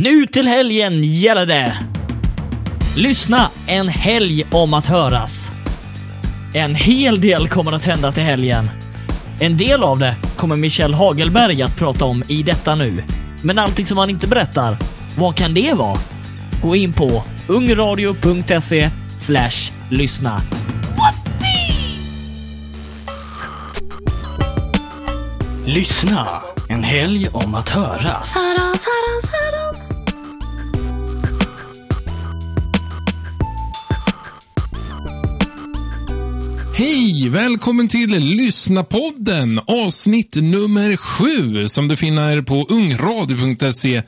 Nu till helgen gäller det! Lyssna, en helg om att höras. En hel del kommer att hända till helgen. En del av det kommer Michel Hagelberg att prata om i detta nu. Men allting som han inte berättar, vad kan det vara? Gå in på ungradio.se lyssna. Lyssna, en helg om att höras. Höras, höras, höras. me Hej! Välkommen till Lyssnapodden avsnitt nummer sju som du finner på ungradio.se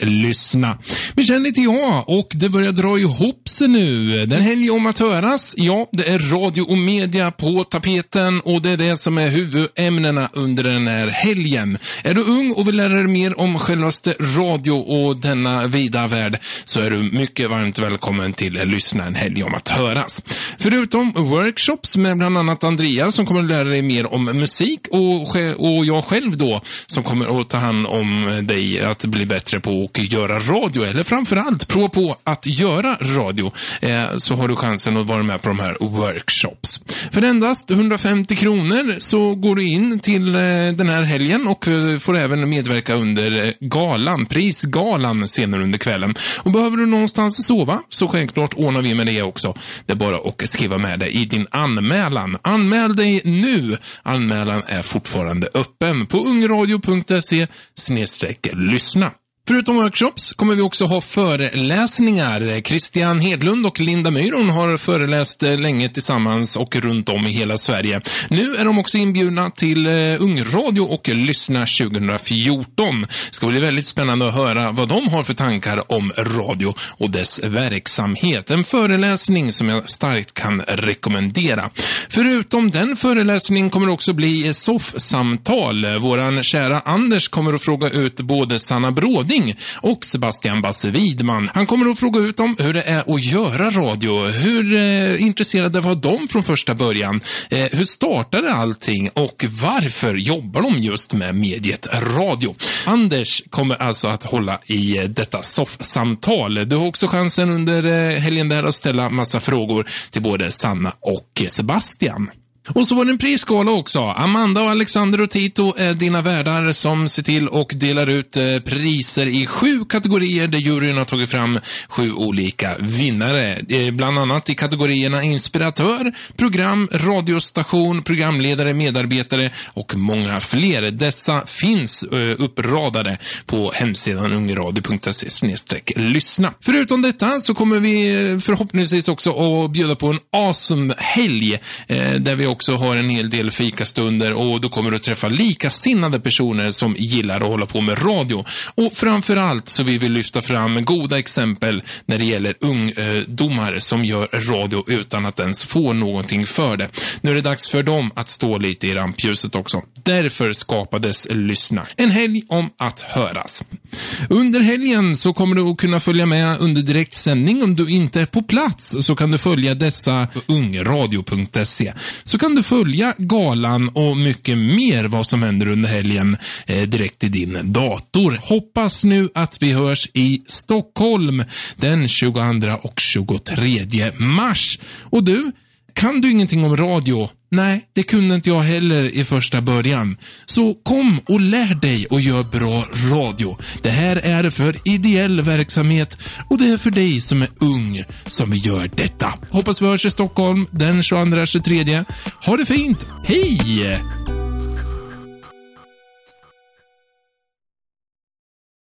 lyssna. Michel heter jag och det börjar dra ihop sig nu. Den helg om att höras, ja, det är radio och media på tapeten och det är det som är huvudämnena under den här helgen. Är du ung och vill lära dig mer om självaste radio och denna vida värld så är du mycket varmt välkommen till Lyssna en helg om att höras. Förutom workshops med bland annat Andreas som kommer att lära dig mer om musik och, och jag själv då som kommer att ta hand om dig att bli bättre på att göra radio eller framförallt prova på att göra radio eh, så har du chansen att vara med på de här workshops. För endast 150 kronor så går du in till eh, den här helgen och eh, får även medverka under eh, galan, prisgalan senare under kvällen. Och behöver du någonstans sova så självklart ordnar vi med det också. Det är bara att skriva med dig i din anmälan. Anmäl dig nu. Anmälan är fortfarande öppen på ungradio.se lyssna. Förutom workshops kommer vi också ha föreläsningar. Christian Hedlund och Linda Myron har föreläst eh, länge tillsammans och runt om i hela Sverige. Nu är de också inbjudna till eh, Ungradio och Lyssna 2014. Det ska bli väldigt spännande att höra vad de har för tankar om radio och dess verksamhet. En föreläsning som jag starkt kan rekommendera. Förutom den föreläsningen kommer det också bli soffsamtal. Våran kära Anders kommer att fråga ut både Sanna Bråding och Sebastian Basse Widman. Han kommer att fråga ut dem hur det är att göra radio. Hur eh, intresserade var de från första början? Eh, hur startade allting och varför jobbar de just med mediet radio? Anders kommer alltså att hålla i eh, detta soffsamtal. Du har också chansen under eh, helgen där att ställa massa frågor till både Sanna och Sebastian. Och så var det en prisgala också. Amanda och Alexander och Tito är dina värdar som ser till och delar ut eh, priser i sju kategorier där juryn har tagit fram sju olika vinnare. Eh, bland annat i kategorierna inspiratör, program, radiostation, programledare, medarbetare och många fler. Dessa finns eh, uppradade på hemsidan ungradio.se lyssna. Förutom detta så kommer vi förhoppningsvis också att bjuda på en awesome helg där vi också också har en hel del fikastunder och då kommer du att träffa likasinnade personer som gillar att hålla på med radio. Och framförallt så vill vi lyfta fram goda exempel när det gäller ungdomar som gör radio utan att ens få någonting för det. Nu är det dags för dem att stå lite i rampljuset också. Därför skapades Lyssna. En helg om att höras. Under helgen så kommer du att kunna följa med under direktsändning. Om du inte är på plats så kan du följa dessa ungradio.se. Så kan du följa galan och mycket mer vad som händer under helgen eh, direkt i din dator. Hoppas nu att vi hörs i Stockholm den 22 och 23 mars. Och du, kan du ingenting om radio? Nej, det kunde inte jag heller i första början. Så kom och lär dig och gör bra radio. Det här är för ideell verksamhet och det är för dig som är ung som vi gör detta. Hoppas vi hörs i Stockholm den 22-23. Ha det fint. Hej!